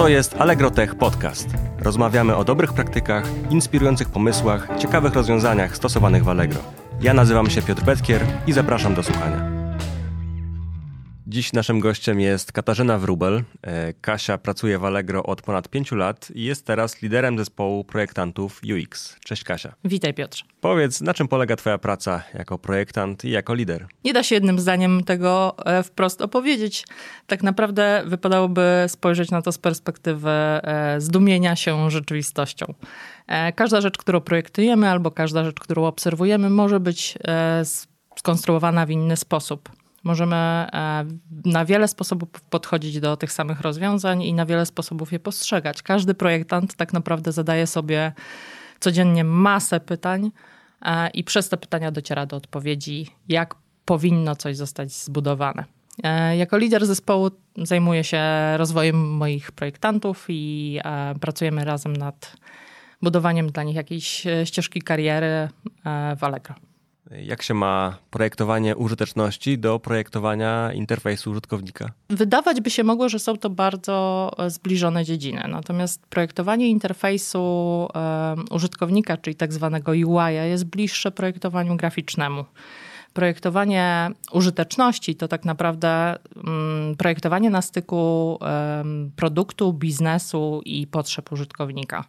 To jest Allegro Tech Podcast. Rozmawiamy o dobrych praktykach, inspirujących pomysłach, ciekawych rozwiązaniach stosowanych w Allegro. Ja nazywam się Piotr Petkier i zapraszam do słuchania. Dziś naszym gościem jest Katarzyna Wrubel. E, Kasia pracuje w Allegro od ponad pięciu lat i jest teraz liderem zespołu projektantów UX. Cześć Kasia. Witaj Piotr. Powiedz, na czym polega Twoja praca jako projektant i jako lider? Nie da się jednym zdaniem tego e, wprost opowiedzieć. Tak naprawdę wypadałoby spojrzeć na to z perspektywy e, zdumienia się rzeczywistością. Każda rzecz, którą projektujemy, albo każda rzecz, którą obserwujemy, może być skonstruowana w inny sposób. Możemy e, na wiele sposobów podchodzić do tych samych rozwiązań i na wiele sposobów je postrzegać. Każdy projektant tak naprawdę zadaje sobie codziennie masę pytań e, i przez te pytania dociera do odpowiedzi, jak powinno coś zostać zbudowane. E, jako lider zespołu zajmuję się rozwojem moich projektantów i pracujemy razem nad budowaniem dla nich jakiejś ścieżki kariery w Allegro. Jak się ma projektowanie użyteczności do projektowania interfejsu użytkownika? Wydawać by się mogło, że są to bardzo e, zbliżone dziedziny. Natomiast projektowanie interfejsu um, użytkownika, czyli tak zwanego UI, jest bliższe projektowaniu graficznemu. Projektowanie użyteczności to tak naprawdę um, projektowanie na styku produktu, biznesu i potrzeb użytkownika.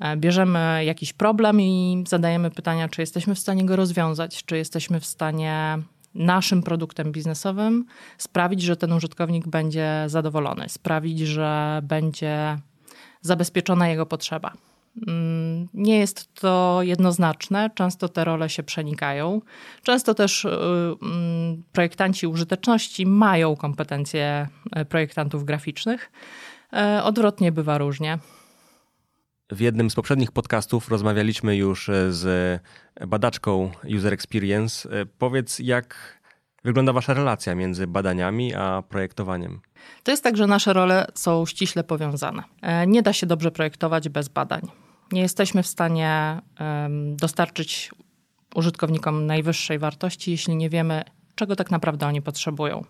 E, bierzemy jakiś problem i zadajemy pytania, czy jesteśmy w stanie go rozwiązać, czy jesteśmy w stanie naszym produktem biznesowym sprawić, że ten użytkownik będzie zadowolony, sprawić, że będzie zabezpieczona jego potrzeba. Mm, nie jest to jednoznaczne, często te role się przenikają. Często też y, mm, projektanci użyteczności mają kompetencje e, projektantów graficznych. E, odwrotnie bywa różnie. W jednym z poprzednich podcastów rozmawialiśmy już e, z badaczką User Experience. E, powiedz, jak wygląda Wasza relacja między badaniami a projektowaniem? To jest tak, że nasze role są ściśle powiązane. E, nie da się dobrze projektować bez badań. Nie jesteśmy w stanie dostarczyć użytkownikom najwyższej wartości, jeśli nie wiemy, czego tak naprawdę oni potrzebują.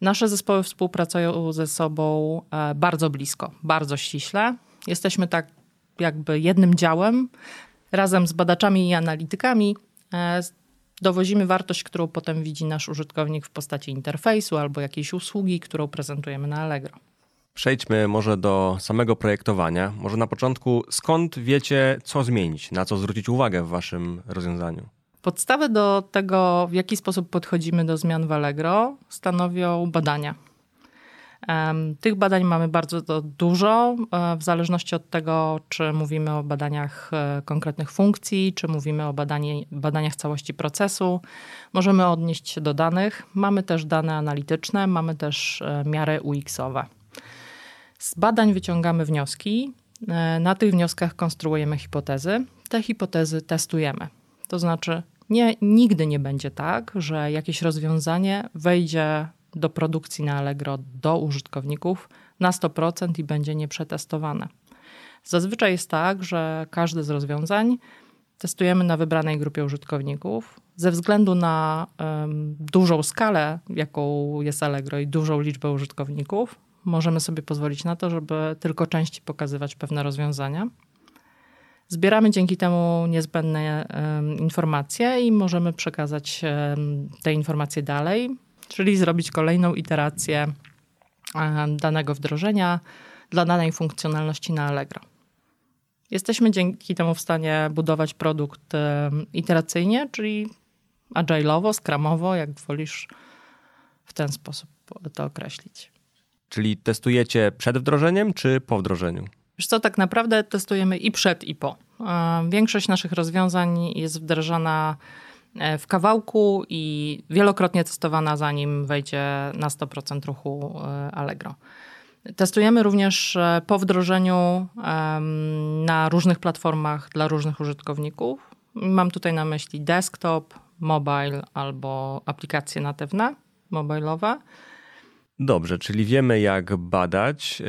Nasze zespoły współpracują ze sobą bardzo blisko, bardzo ściśle. Jesteśmy tak jakby jednym działem, razem z badaczami i analitykami e, dowozimy wartość, którą potem widzi nasz użytkownik w postaci interfejsu albo jakiejś usługi, którą prezentujemy na Allegro. Przejdźmy może do samego projektowania. Może na początku, skąd wiecie, co zmienić, na co zwrócić uwagę w waszym rozwiązaniu? Podstawę do tego, w jaki sposób podchodzimy do zmian w Allegro, stanowią badania. Tych badań mamy bardzo dużo, e, w zależności od tego, czy mówimy o badaniach e, konkretnych funkcji, czy mówimy o badanie, badaniach całości procesu. Możemy odnieść się do danych. Mamy też dane analityczne, mamy też e, miary UX-owe. Z badań wyciągamy wnioski. Na tych wnioskach konstruujemy hipotezy. Te hipotezy testujemy. To znaczy, nie, nigdy nie będzie tak, że jakieś rozwiązanie wejdzie do produkcji na Allegro do użytkowników na 100% i będzie nieprzetestowane. Zazwyczaj jest tak, że każde z rozwiązań testujemy na wybranej grupie użytkowników. Ze względu na um, dużą skalę, jaką jest Allegro i dużą liczbę użytkowników, możemy sobie pozwolić na to, żeby tylko części pokazywać pewne rozwiązania. Zbieramy dzięki temu niezbędne um, informacje i możemy przekazać um, te informacje dalej czyli zrobić kolejną iterację e, danego wdrożenia dla danej funkcjonalności na Allegro. Jesteśmy dzięki temu w stanie budować produkt e, iteracyjnie, czyli agile'owo, scrumowo, jak wolisz w ten sposób to określić. Czyli testujecie przed wdrożeniem czy po wdrożeniu? Wiesz co, tak naprawdę testujemy i przed i po. E, większość naszych rozwiązań jest wdrażana w kawałku i wielokrotnie testowana, zanim wejdzie na 100% ruchu e, Allegro. Testujemy również e, po wdrożeniu na różnych platformach dla różnych użytkowników. Mam tutaj na myśli desktop, mobile albo aplikacje natywne, mobilowe. Dobrze, czyli wiemy jak badać.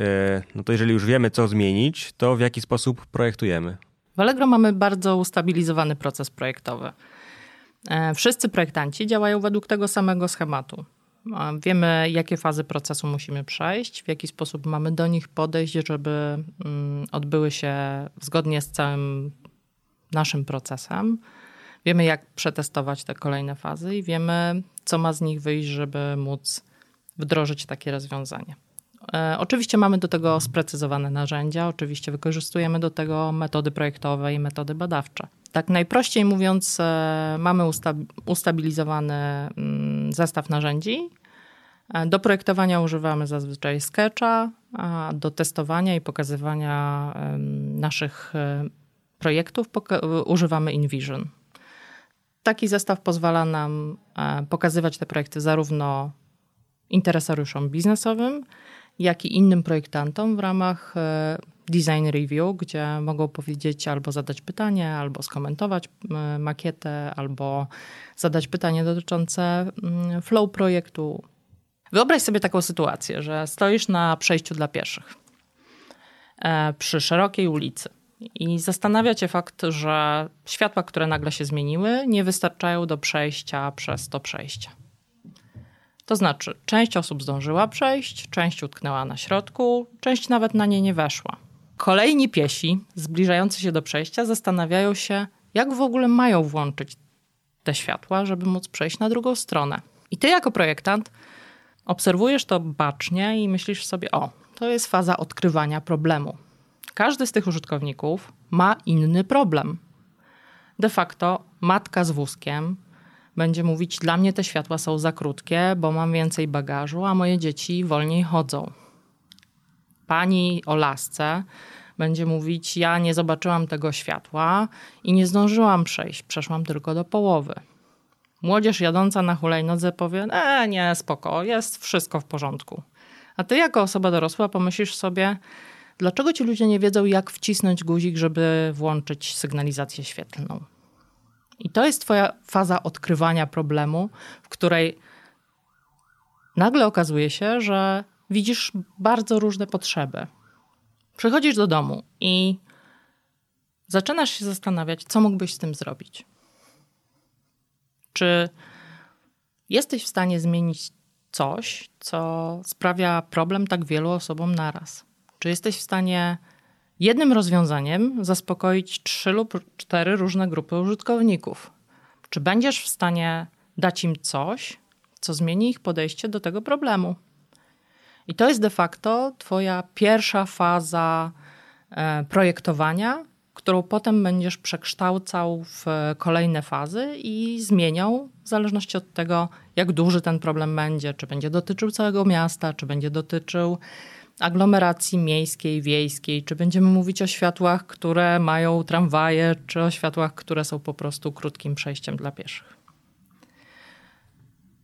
No to jeżeli już wiemy co zmienić, to w jaki sposób projektujemy? W Allegro mamy bardzo ustabilizowany proces projektowy. E, wszyscy projektanci działają według tego samego schematu. Wiemy, jakie fazy procesu musimy przejść, w jaki sposób mamy do nich podejść, żeby mm, odbyły się zgodnie z całym naszym procesem. Wiemy, jak przetestować te kolejne fazy i wiemy, co ma z nich wyjść, żeby móc wdrożyć takie rozwiązanie. E, oczywiście mamy do tego sprecyzowane narzędzia, oczywiście wykorzystujemy do tego metody projektowe i metody badawcze. Tak najprościej mówiąc, e, mamy ustabilizowany mm, zestaw narzędzi. E, do projektowania używamy zazwyczaj Sketcha, a do testowania i pokazywania naszych projektów używamy InVision. Taki zestaw pozwala nam pokazywać te projekty zarówno interesariuszom biznesowym, jak i innym projektantom w ramach e, design review, gdzie mogą powiedzieć albo zadać pytanie, albo skomentować makietę, albo zadać pytanie dotyczące flow projektu. Wyobraź sobie taką sytuację, że stoisz na przejściu dla pieszych e, przy szerokiej ulicy i zastanawia cię fakt, że światła, które nagle się zmieniły, nie wystarczają do przejścia przez to przejście. To znaczy, część osób zdążyła przejść, część utknęła na środku, część nawet na nie nie weszła. Kolejni piesi, zbliżający się do przejścia, zastanawiają się, jak w ogóle mają włączyć te światła, żeby móc przejść na drugą stronę. I ty, jako projektant, obserwujesz to bacznie i myślisz sobie: O, to jest faza odkrywania problemu. Każdy z tych użytkowników ma inny problem. De facto matka z wózkiem będzie mówić: Dla mnie te światła są za krótkie, bo mam więcej bagażu, a moje dzieci wolniej chodzą. Pani o lasce będzie mówić: Ja nie zobaczyłam tego światła i nie zdążyłam przejść, przeszłam tylko do połowy. Młodzież jadąca na hulajnodze powie: E, nie, spoko, jest wszystko w porządku. A ty, jako osoba dorosła, pomyślisz sobie, dlaczego ci ludzie nie wiedzą, jak wcisnąć guzik, żeby włączyć sygnalizację świetlną? I to jest Twoja faza odkrywania problemu, w której nagle okazuje się, że widzisz bardzo różne potrzeby. Przychodzisz do domu i zaczynasz się zastanawiać, co mógłbyś z tym zrobić. Czy jesteś w stanie zmienić coś, co sprawia problem tak wielu osobom naraz? Czy jesteś w stanie jednym rozwiązaniem zaspokoić trzy lub cztery różne grupy użytkowników. Czy będziesz w stanie dać im coś, co zmieni ich podejście do tego problemu? I to jest de facto Twoja pierwsza faza e, projektowania, którą potem będziesz przekształcał w kolejne fazy i zmieniał w zależności od tego, jak duży ten problem będzie, czy będzie dotyczył całego miasta, czy będzie dotyczył aglomeracji miejskiej, wiejskiej, czy będziemy mówić o światłach, które mają tramwaje, czy o światłach, które są po prostu krótkim przejściem dla pieszych.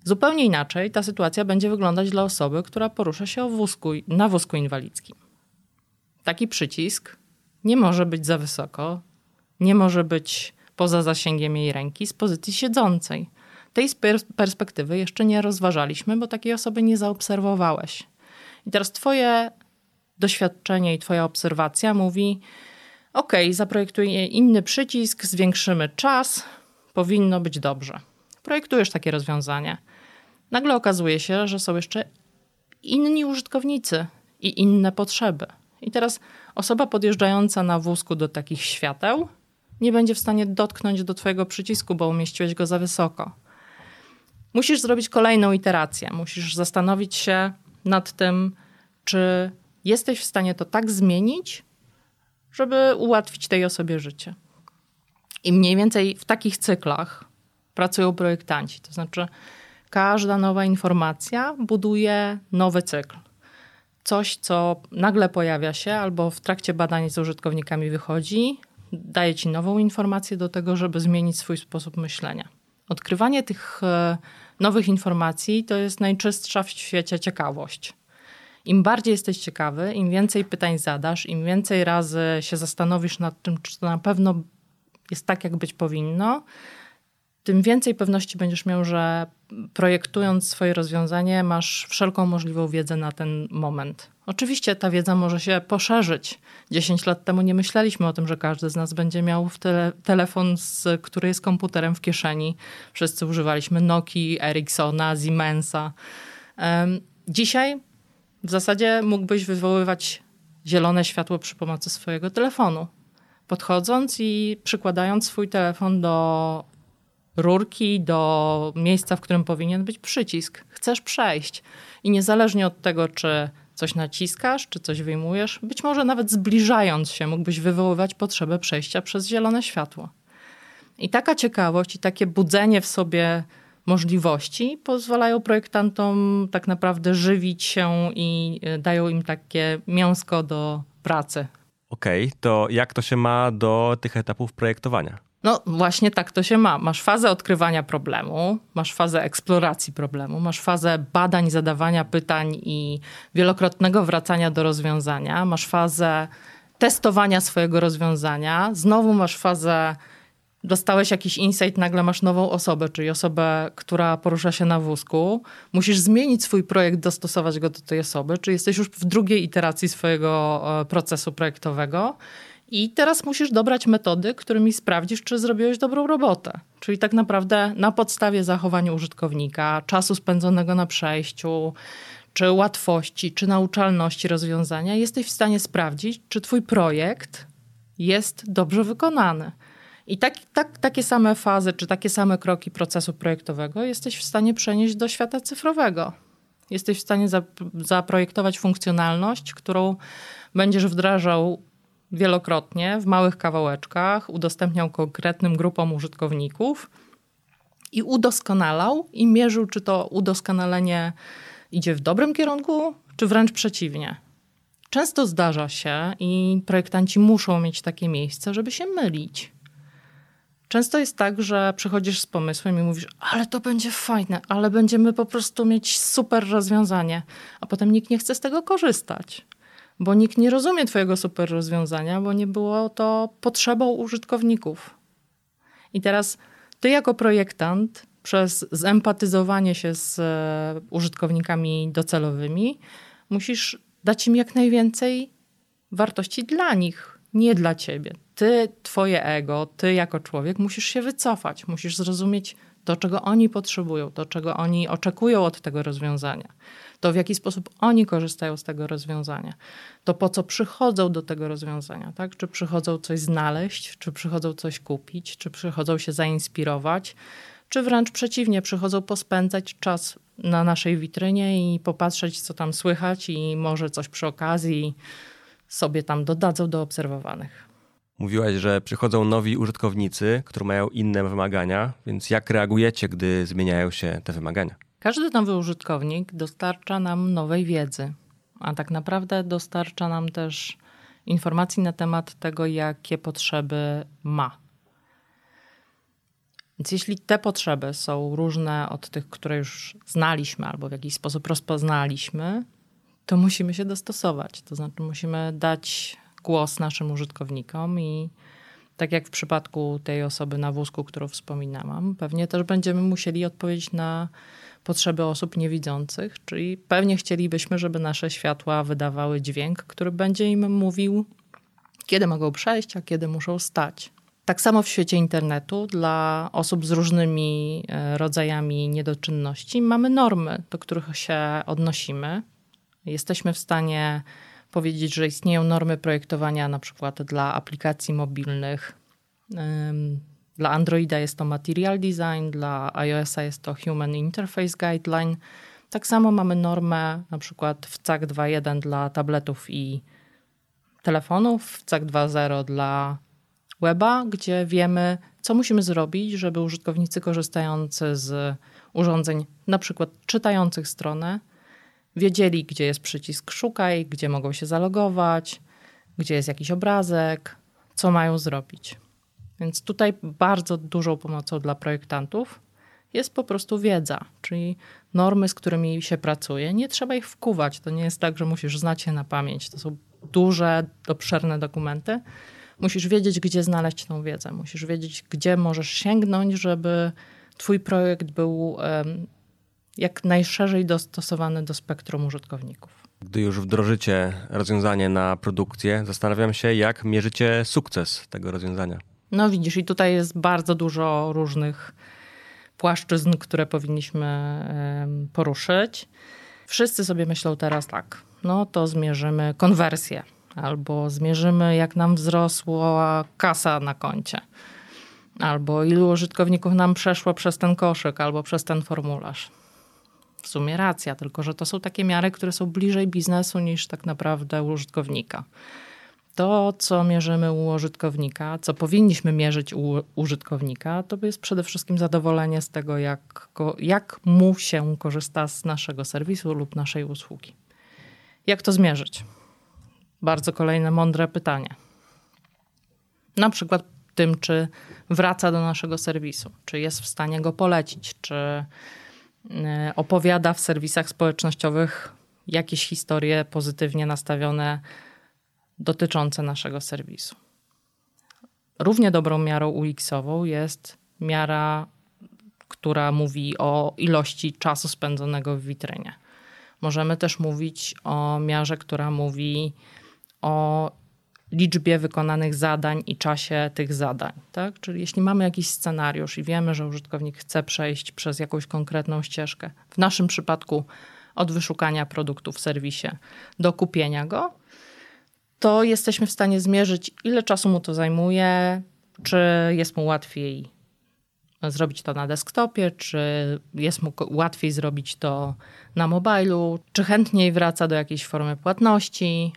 Zupełnie inaczej ta sytuacja będzie wyglądać dla osoby, która porusza się wózku, na wózku inwalidzkim. Taki przycisk nie może być za wysoko, nie może być poza zasięgiem jej ręki z pozycji siedzącej. Tej perspektywy jeszcze nie rozważaliśmy, bo takiej osoby nie zaobserwowałeś. I teraz Twoje doświadczenie i Twoja obserwacja mówi: OK, zaprojektuję inny przycisk, zwiększymy czas, powinno być dobrze. Projektujesz takie rozwiązanie. Nagle okazuje się, że są jeszcze inni użytkownicy i inne potrzeby. I teraz osoba podjeżdżająca na wózku do takich świateł nie będzie w stanie dotknąć do Twojego przycisku, bo umieściłeś go za wysoko. Musisz zrobić kolejną iterację. Musisz zastanowić się, nad tym, czy jesteś w stanie to tak zmienić, żeby ułatwić tej osobie życie. I mniej więcej w takich cyklach pracują projektanci. To znaczy, każda nowa informacja buduje nowy cykl. Coś, co nagle pojawia się albo w trakcie badań z użytkownikami wychodzi, daje ci nową informację do tego, żeby zmienić swój sposób myślenia. Odkrywanie tych e, nowych informacji to jest najczystsza w świecie ciekawość. Im bardziej jesteś ciekawy, im więcej pytań zadasz, im więcej razy się zastanowisz nad tym, czy to na pewno jest tak, jak być powinno, tym więcej pewności będziesz miał, że projektując swoje rozwiązanie, masz wszelką możliwą wiedzę na ten moment. Oczywiście ta wiedza może się poszerzyć. 10 lat temu nie myśleliśmy o tym, że każdy z nas będzie miał tele, telefon, z, który jest komputerem w kieszeni. Wszyscy używaliśmy Nokii, Ericssona, Siemensa. Dzisiaj w zasadzie mógłbyś wywoływać zielone światło przy pomocy swojego telefonu. Podchodząc i przykładając swój telefon do rurki, do miejsca, w którym powinien być przycisk. Chcesz przejść. I niezależnie od tego, czy coś naciskasz, czy coś wyjmujesz, być może nawet zbliżając się, mógłbyś wywoływać potrzebę przejścia przez zielone światło. I taka ciekawość i takie budzenie w sobie możliwości pozwalają projektantom tak naprawdę żywić się i e, dają im takie mięsko do pracy. Okej, okay, to jak to się ma do tych etapów projektowania? No właśnie tak to się ma. Masz fazę odkrywania problemu, masz fazę eksploracji problemu, masz fazę badań, zadawania pytań i wielokrotnego wracania do rozwiązania, masz fazę testowania swojego rozwiązania, znowu masz fazę dostałeś jakiś insight, nagle masz nową osobę, czyli osobę, która porusza się na wózku. Musisz zmienić swój projekt, dostosować go do tej osoby, czy jesteś już w drugiej iteracji swojego e, procesu projektowego. I teraz musisz dobrać metody, którymi sprawdzisz, czy zrobiłeś dobrą robotę. Czyli tak naprawdę na podstawie zachowań użytkownika, czasu spędzonego na przejściu, czy łatwości, czy nauczalności rozwiązania, jesteś w stanie sprawdzić, czy Twój projekt jest dobrze wykonany. I tak, tak, takie same fazy, czy takie same kroki procesu projektowego jesteś w stanie przenieść do świata cyfrowego. Jesteś w stanie zaprojektować funkcjonalność, którą będziesz wdrażał wielokrotnie w małych kawałeczkach, udostępniał konkretnym grupom użytkowników i udoskonalał i mierzył, czy to udoskonalenie idzie w dobrym kierunku, czy wręcz przeciwnie. Często zdarza się i projektanci muszą mieć takie miejsce, żeby się mylić. Często jest tak, że przychodzisz z pomysłem i mówisz, ale to będzie fajne, ale będziemy po prostu mieć super rozwiązanie, a potem nikt nie chce z tego korzystać bo nikt nie rozumie Twojego super rozwiązania, bo nie było to potrzebą użytkowników. I teraz Ty, jako projektant, przez zempatyzowanie się z e, użytkownikami docelowymi, musisz dać im jak najwięcej wartości dla nich, nie dla ciebie. Ty, twoje ego, ty jako człowiek musisz się wycofać, musisz zrozumieć to, czego oni potrzebują, to, czego oni oczekują od tego rozwiązania to w jaki sposób oni korzystają z tego rozwiązania, to po co przychodzą do tego rozwiązania, tak? Czy przychodzą coś znaleźć, czy przychodzą coś kupić, czy przychodzą się zainspirować, czy wręcz przeciwnie, przychodzą pospędzać czas na naszej witrynie i popatrzeć, co tam słychać, i może coś przy okazji sobie tam dodadzą do obserwowanych. Mówiłaś, że przychodzą nowi użytkownicy, którzy mają inne wymagania, więc jak reagujecie, gdy zmieniają się te wymagania? Każdy nowy użytkownik dostarcza nam nowej wiedzy, a tak naprawdę dostarcza nam też informacji na temat tego, jakie potrzeby ma. Więc jeśli te potrzeby są różne od tych, które już znaliśmy albo w jakiś sposób rozpoznaliśmy, to musimy się dostosować. To znaczy, musimy dać głos naszym użytkownikom i tak jak w przypadku tej osoby na wózku, którą wspominałam, pewnie też będziemy musieli odpowiedzieć na potrzeby osób niewidzących, czyli pewnie chcielibyśmy, żeby nasze światła wydawały dźwięk, który będzie im mówił, kiedy mogą przejść, a kiedy muszą stać. Tak samo w świecie internetu dla osób z różnymi e, rodzajami niedoczynności mamy normy, do których się odnosimy. Jesteśmy w stanie powiedzieć, że istnieją normy projektowania na przykład dla aplikacji mobilnych, dla Androida jest to Material Design, dla iOS-a jest to Human Interface Guideline. Tak samo mamy normę na przykład w CAC 2.1 dla tabletów i telefonów, w CAC 2.0 dla weba, gdzie wiemy, co musimy zrobić, żeby użytkownicy korzystający z urządzeń, na przykład czytających stronę, wiedzieli, gdzie jest przycisk szukaj, gdzie mogą się zalogować, gdzie jest jakiś obrazek, co mają zrobić. Więc tutaj bardzo dużą pomocą dla projektantów jest po prostu wiedza, czyli normy, z którymi się pracuje. Nie trzeba ich wkuwać. To nie jest tak, że musisz znać je na pamięć. To są duże, obszerne dokumenty. Musisz wiedzieć, gdzie znaleźć tą wiedzę. Musisz wiedzieć, gdzie możesz sięgnąć, żeby Twój projekt był jak najszerzej dostosowany do spektrum użytkowników. Gdy już wdrożycie rozwiązanie na produkcję, zastanawiam się, jak mierzycie sukces tego rozwiązania. No widzisz, i tutaj jest bardzo dużo różnych płaszczyzn, które powinniśmy poruszyć. Wszyscy sobie myślą teraz tak, no to zmierzymy konwersję, albo zmierzymy, jak nam wzrosła kasa na koncie, albo ilu użytkowników nam przeszło przez ten koszyk, albo przez ten formularz. W sumie racja, tylko że to są takie miary, które są bliżej biznesu niż tak naprawdę użytkownika. To, co mierzymy u użytkownika, co powinniśmy mierzyć u użytkownika, to jest przede wszystkim zadowolenie z tego, jak, jak mu się korzysta z naszego serwisu lub naszej usługi. Jak to zmierzyć? Bardzo kolejne mądre pytanie. Na przykład tym, czy wraca do naszego serwisu, czy jest w stanie go polecić, czy opowiada w serwisach społecznościowych jakieś historie pozytywnie nastawione dotyczące naszego serwisu. Równie dobrą miarą UX-ową jest miara, która mówi o ilości czasu spędzonego w witrynie. Możemy też mówić o miarze, która mówi o liczbie wykonanych zadań i czasie tych zadań. Tak? Czyli jeśli mamy jakiś scenariusz i wiemy, że użytkownik chce przejść przez jakąś konkretną ścieżkę, w naszym przypadku od wyszukania produktu w serwisie do kupienia go, to jesteśmy w stanie zmierzyć, ile czasu mu to zajmuje, czy jest mu łatwiej zrobić to na desktopie, czy jest mu łatwiej zrobić to na mobilu, czy chętniej wraca do jakiejś formy płatności,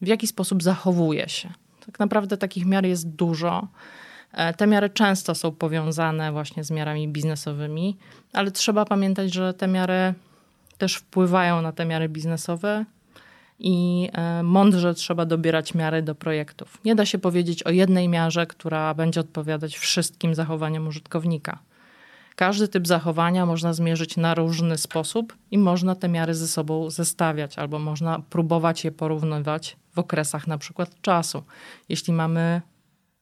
w jaki sposób zachowuje się. Tak naprawdę takich miar jest dużo. E, te miary często są powiązane właśnie z miarami biznesowymi, ale trzeba pamiętać, że te miary też wpływają na te miary biznesowe i e, mądrze trzeba dobierać miary do projektów. Nie da się powiedzieć o jednej miarze, która będzie odpowiadać wszystkim zachowaniom użytkownika. Każdy typ zachowania można zmierzyć na różny sposób i można te miary ze sobą zestawiać, albo można próbować je porównywać w okresach na przykład czasu. Jeśli mamy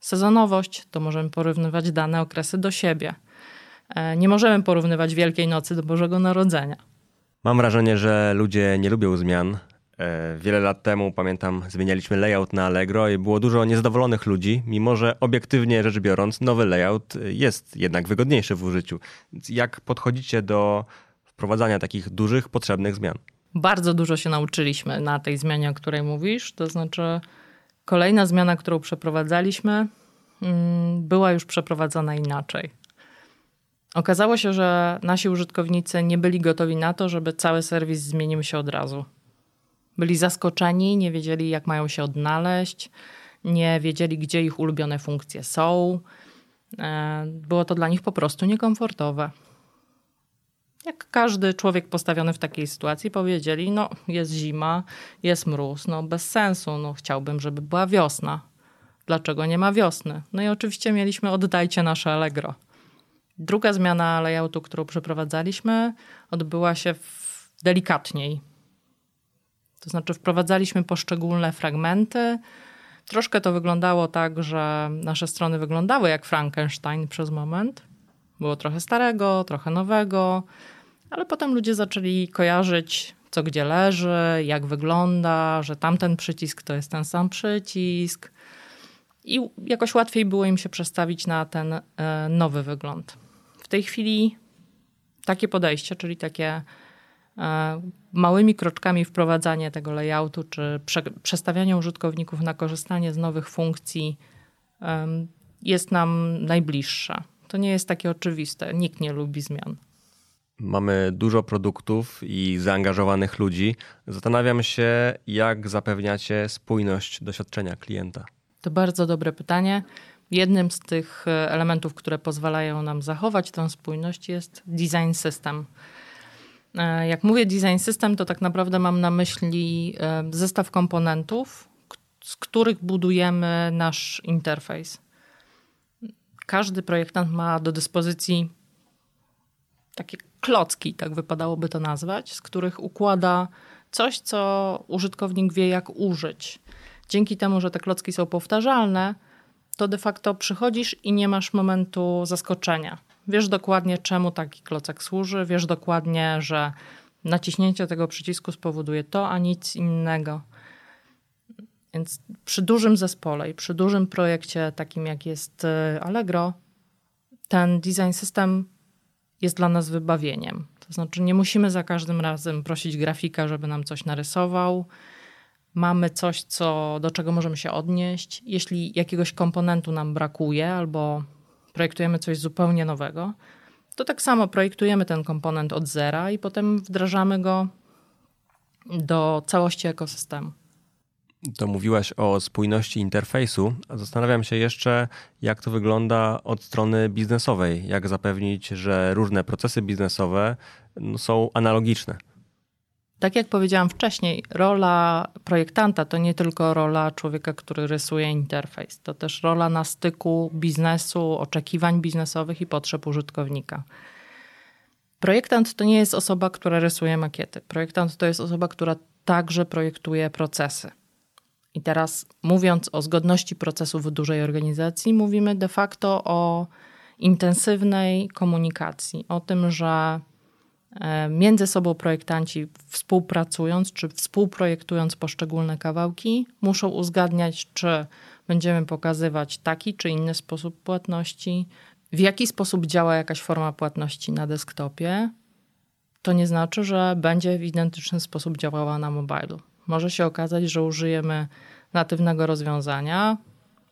sezonowość, to możemy porównywać dane okresy do siebie. E, nie możemy porównywać Wielkiej Nocy do Bożego Narodzenia. Mam wrażenie, że ludzie nie lubią zmian, E, wiele lat temu, pamiętam, zmienialiśmy layout na Allegro i było dużo niezadowolonych ludzi, mimo że obiektywnie rzecz biorąc, nowy layout jest jednak wygodniejszy w użyciu. Jak podchodzicie do wprowadzania takich dużych, potrzebnych zmian? Bardzo dużo się nauczyliśmy na tej zmianie, o której mówisz. To znaczy, kolejna zmiana, którą przeprowadzaliśmy, mm, była już przeprowadzona inaczej. Okazało się, że nasi użytkownicy nie byli gotowi na to, żeby cały serwis zmienił się od razu. Byli zaskoczeni, nie wiedzieli, jak mają się odnaleźć, nie wiedzieli, gdzie ich ulubione funkcje są. E, było to dla nich po prostu niekomfortowe. Jak każdy człowiek postawiony w takiej sytuacji powiedzieli, no jest zima, jest mróz, no bez sensu, no chciałbym, żeby była wiosna. Dlaczego nie ma wiosny? No i oczywiście mieliśmy oddajcie nasze Allegro. Druga zmiana layoutu, którą przeprowadzaliśmy, odbyła się delikatniej, to znaczy wprowadzaliśmy poszczególne fragmenty. Troszkę to wyglądało tak, że nasze strony wyglądały jak Frankenstein przez moment. Było trochę starego, trochę nowego, ale potem ludzie zaczęli kojarzyć, co gdzie leży, jak wygląda, że tamten przycisk to jest ten sam przycisk. I jakoś łatwiej było im się przestawić na ten e, nowy wygląd. W tej chwili takie podejście, czyli takie E, małymi kroczkami wprowadzanie tego layoutu, czy prze, przestawianie użytkowników na korzystanie z nowych funkcji jest nam najbliższa. To nie jest takie oczywiste. Nikt nie lubi zmian. Mamy dużo produktów i zaangażowanych ludzi. Zastanawiam się, jak zapewniacie spójność doświadczenia klienta. To bardzo dobre pytanie. Jednym z tych e, elementów, które pozwalają nam zachować tę spójność, jest design system. E, jak mówię design system, to tak naprawdę mam na myśli e, zestaw komponentów, z których budujemy nasz interfejs. Każdy projektant ma do dyspozycji takie klocki, tak wypadałoby to nazwać, z których układa coś, co użytkownik wie, jak użyć. Dzięki temu, że te klocki są powtarzalne, to de facto przychodzisz i nie masz momentu zaskoczenia. Wiesz dokładnie, czemu taki klocek służy, wiesz dokładnie, że naciśnięcie tego przycisku spowoduje to, a nic innego. Więc przy dużym zespole i przy dużym projekcie, takim jak jest y, Allegro, ten design system jest dla nas wybawieniem. To znaczy nie musimy za każdym razem prosić grafika, żeby nam coś narysował. Mamy coś, co, do czego możemy się odnieść. Jeśli jakiegoś komponentu nam brakuje albo projektujemy coś zupełnie nowego, to tak samo projektujemy ten komponent od zera i potem wdrażamy go do całości ekosystemu. To mówiłaś o spójności interfejsu. Zastanawiam się jeszcze, jak to wygląda od strony biznesowej. Jak zapewnić, że różne procesy biznesowe no, są analogiczne. Tak jak powiedziałam wcześniej, rola projektanta to nie tylko rola człowieka, który rysuje interfejs, to też rola na styku biznesu, oczekiwań biznesowych i potrzeb użytkownika. Projektant to nie jest osoba, która rysuje makiety. Projektant to jest osoba, która także projektuje procesy. I teraz mówiąc o zgodności procesów w dużej organizacji, mówimy de facto o intensywnej komunikacji, o tym, że e, między sobą projektanci współpracując czy współprojektując poszczególne kawałki, muszą uzgadniać, czy będziemy pokazywać taki czy inny sposób płatności, w jaki sposób działa jakaś forma płatności na desktopie. To nie znaczy, że będzie w identyczny sposób działała na mobilu może się okazać, że użyjemy natywnego rozwiązania,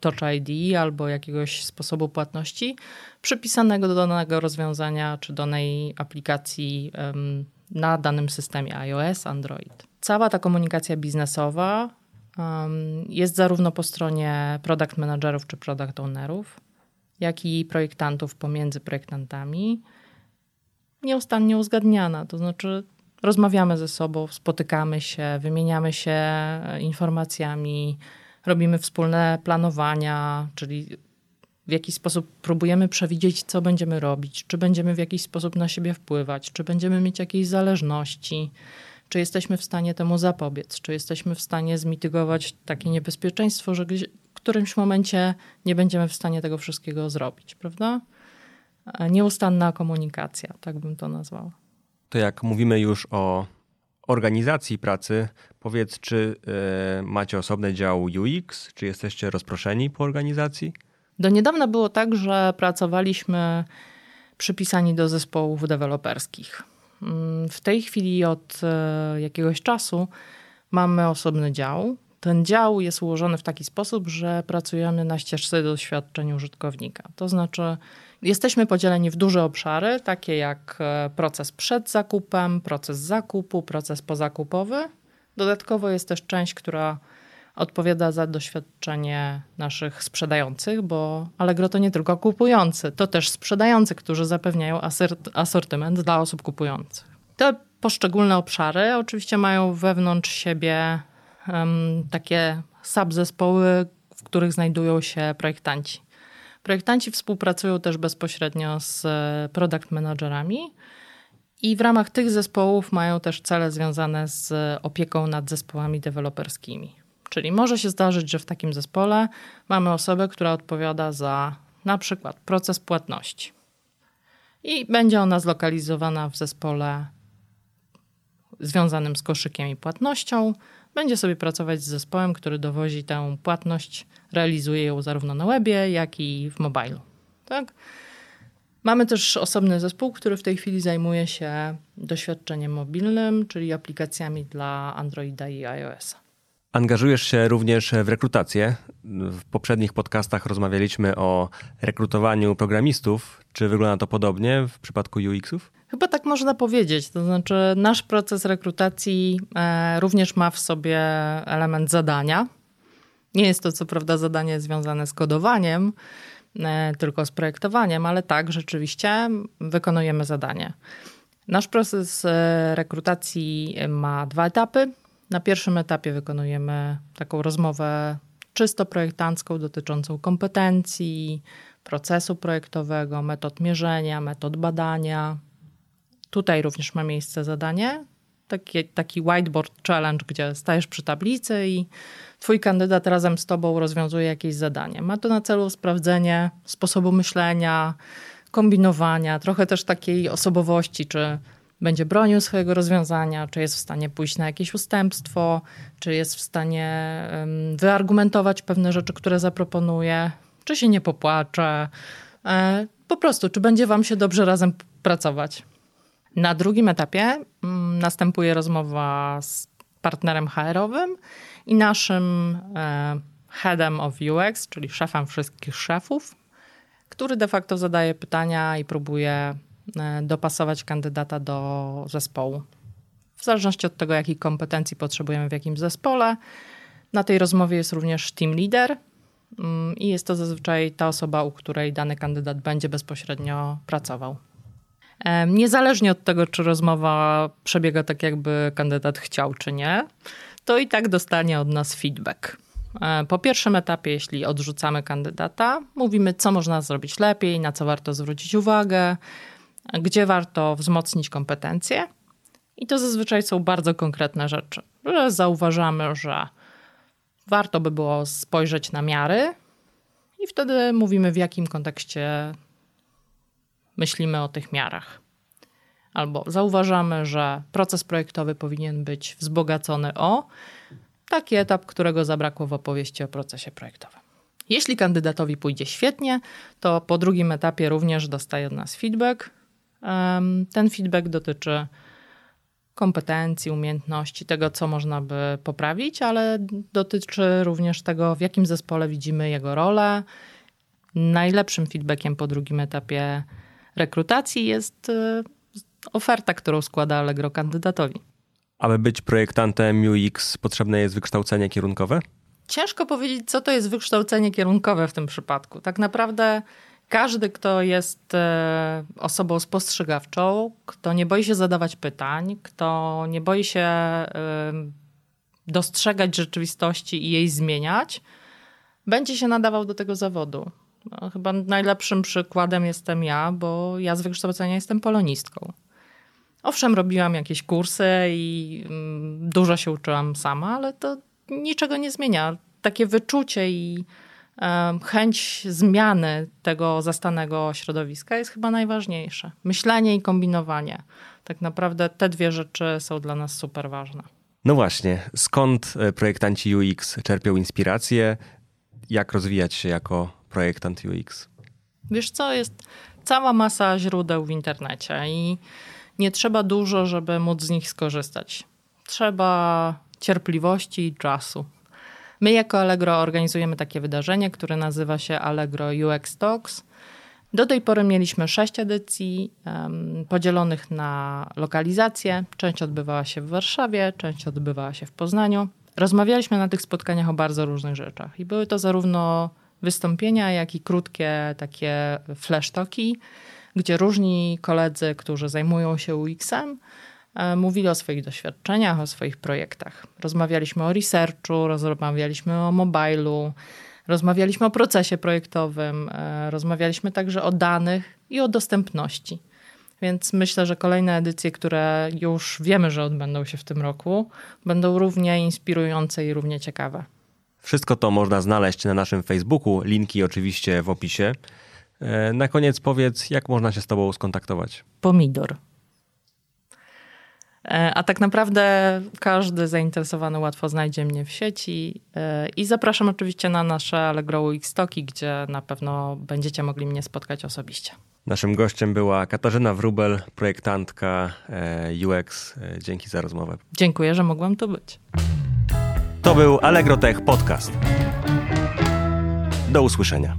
Touch ID albo jakiegoś sposobu płatności przypisanego do danego rozwiązania czy danej aplikacji na danym systemie iOS, Android. Cała ta komunikacja biznesowa jest zarówno po stronie product managerów czy product ownerów, jak i projektantów pomiędzy projektantami nieustannie uzgadniana. To znaczy, rozmawiamy ze sobą, spotykamy się, wymieniamy się e, informacjami, robimy wspólne planowania, czyli w jakiś sposób próbujemy przewidzieć, co będziemy robić, czy będziemy w jakiś sposób na siebie wpływać, czy będziemy mieć jakieś zależności, czy jesteśmy w stanie temu zapobiec, czy jesteśmy w stanie zmitygować takie niebezpieczeństwo, że w którymś momencie nie będziemy w stanie tego wszystkiego zrobić, prawda? E, nieustanna komunikacja, tak bym to nazwała to jak mówimy już o organizacji pracy, powiedz, czy y, macie osobny dział UX, czy jesteście rozproszeni po organizacji? Do niedawna było tak, że pracowaliśmy przypisani do zespołów deweloperskich. Mm, w tej chwili od y, jakiegoś czasu mamy osobny dział. Ten dział jest ułożony w taki sposób, że pracujemy na ścieżce doświadczeń użytkownika. To znaczy, Jesteśmy podzieleni w duże obszary, takie jak e, proces przed zakupem, proces zakupu, proces pozakupowy. Dodatkowo jest też część, która odpowiada za doświadczenie naszych sprzedających, bo Allegro to nie tylko kupujący, to też sprzedający, którzy zapewniają asortyment dla osób kupujących. Te poszczególne obszary oczywiście mają wewnątrz siebie takie subzespoły, w których znajdują się projektanci. Projektanci współpracują też bezpośrednio z e, product managerami i w ramach tych zespołów mają też cele związane z opieką nad zespołami deweloperskimi. Czyli może się zdarzyć, że w takim zespole mamy osobę, która odpowiada za na przykład proces płatności. I będzie ona zlokalizowana w zespole związanym z koszykiem i płatnością. Będzie sobie pracować z zespołem, który dowozi tę płatność realizuje ją zarówno na webie, jak i w mobilu. Tak? Mamy też osobny zespół, który w tej chwili zajmuje się doświadczeniem mobilnym, czyli aplikacjami dla Androida i iOS. Angażujesz się również w rekrutację. W poprzednich podcastach rozmawialiśmy o rekrutowaniu programistów. Czy wygląda to podobnie w przypadku UX-ów? Chyba tak można powiedzieć. To znaczy, nasz proces rekrutacji e, również ma w sobie element zadania nie jest to co prawda zadanie związane z kodowaniem, e, tylko z projektowaniem, ale tak, rzeczywiście wykonujemy zadanie. Nasz proces e, rekrutacji ma dwa etapy. Na pierwszym etapie wykonujemy taką rozmowę czysto projektancką dotyczącą kompetencji, procesu projektowego, metod mierzenia, metod badania. Tutaj również ma miejsce zadanie, taki, taki whiteboard challenge, gdzie stajesz przy tablicy i twój kandydat razem z tobą rozwiązuje jakieś zadanie. Ma to na celu sprawdzenie sposobu myślenia, kombinowania, trochę też takiej osobowości, czy będzie bronił swojego rozwiązania, czy jest w stanie pójść na jakieś ustępstwo, czy jest w stanie wyargumentować pewne rzeczy, które zaproponuje, czy się nie popłacze. E, po prostu, czy będzie wam się dobrze razem pracować. Na drugim etapie mm, następuje rozmowa z partnerem HR-owym i naszym e, headem of UX, czyli szefem wszystkich szefów, który de facto zadaje pytania i próbuje e, dopasować kandydata do zespołu. W zależności od tego, jakich kompetencji potrzebujemy w jakim zespole. Na tej rozmowie jest również team leader mm, i jest to zazwyczaj ta osoba, u której dany kandydat będzie bezpośrednio pracował. Niezależnie od tego, czy rozmowa przebiega tak, jakby kandydat chciał, czy nie, to i tak dostanie od nas feedback. Po pierwszym etapie, jeśli odrzucamy kandydata, mówimy, co można zrobić lepiej, na co warto zwrócić uwagę, gdzie warto wzmocnić kompetencje. I to zazwyczaj są bardzo konkretne rzeczy, że zauważamy, że warto by było spojrzeć na miary, i wtedy mówimy, w jakim kontekście myślimy o tych miarach. Albo zauważamy, że proces projektowy powinien być wzbogacony o taki etap, którego zabrakło w opowieści o procesie projektowym. Jeśli kandydatowi pójdzie świetnie, to po drugim etapie również dostaje od nas feedback. Ten feedback dotyczy kompetencji, umiejętności, tego, co można by poprawić, ale dotyczy również tego, w jakim zespole widzimy jego rolę. Najlepszym feedbackiem po drugim etapie rekrutacji jest e, oferta, którą składa Allegro kandydatowi. Aby być projektantem UX potrzebne jest wykształcenie kierunkowe? Ciężko powiedzieć, co to jest wykształcenie kierunkowe w tym przypadku. Tak naprawdę każdy, kto jest e, osobą spostrzegawczą, kto nie boi się zadawać pytań, kto nie boi się dostrzegać rzeczywistości i jej zmieniać, będzie się nadawał do tego zawodu. Chyba najlepszym przykładem jestem ja, bo ja z wykształcenia jestem polonistką. Owszem, robiłam jakieś kursy i mm, dużo się uczyłam sama, ale to niczego nie zmienia. Takie wyczucie i chęć zmiany tego zastanego środowiska jest chyba najważniejsze. Myślenie i kombinowanie. Tak naprawdę te dwie rzeczy są dla nas super ważne. No właśnie, skąd e, projektanci UX czerpią inspirację? Jak rozwijać się jako projektant UX? Wiesz co, jest cała masa źródeł w internecie i nie trzeba dużo, żeby móc z nich skorzystać. Trzeba cierpliwości i czasu. My jako Allegro organizujemy takie wydarzenie, które nazywa się Allegro UX Talks. Do tej pory mieliśmy sześć edycji um, podzielonych na lokalizacje. Część odbywała się w Warszawie, część odbywała się w Poznaniu. Rozmawialiśmy na tych spotkaniach o bardzo różnych rzeczach i były to zarówno wystąpienia, jak i krótkie takie flash talki, gdzie różni koledzy, którzy zajmują się UX-em, e, mówili o swoich doświadczeniach, o swoich projektach. Rozmawialiśmy o researchu, rozmawialiśmy o mobilu, rozmawialiśmy o procesie projektowym, e, rozmawialiśmy także o danych i o dostępności. Więc myślę, że kolejne edycje, które już wiemy, że odbędą się w tym roku, będą równie inspirujące i równie ciekawe. Wszystko to można znaleźć na naszym Facebooku, linki oczywiście w opisie. E, na koniec powiedz, jak można się z Tobą skontaktować? Pomidor. E, a tak naprawdę każdy zainteresowany łatwo znajdzie mnie w sieci e, i zapraszam oczywiście na nasze Allegro X Toki, gdzie na pewno będziecie mogli mnie spotkać osobiście. Naszym gościem była Katarzyna Wrubel, projektantka UX. Dzięki za rozmowę. Dziękuję, że mogłam tu być. To był Allegro Tech Podcast. Do usłyszenia.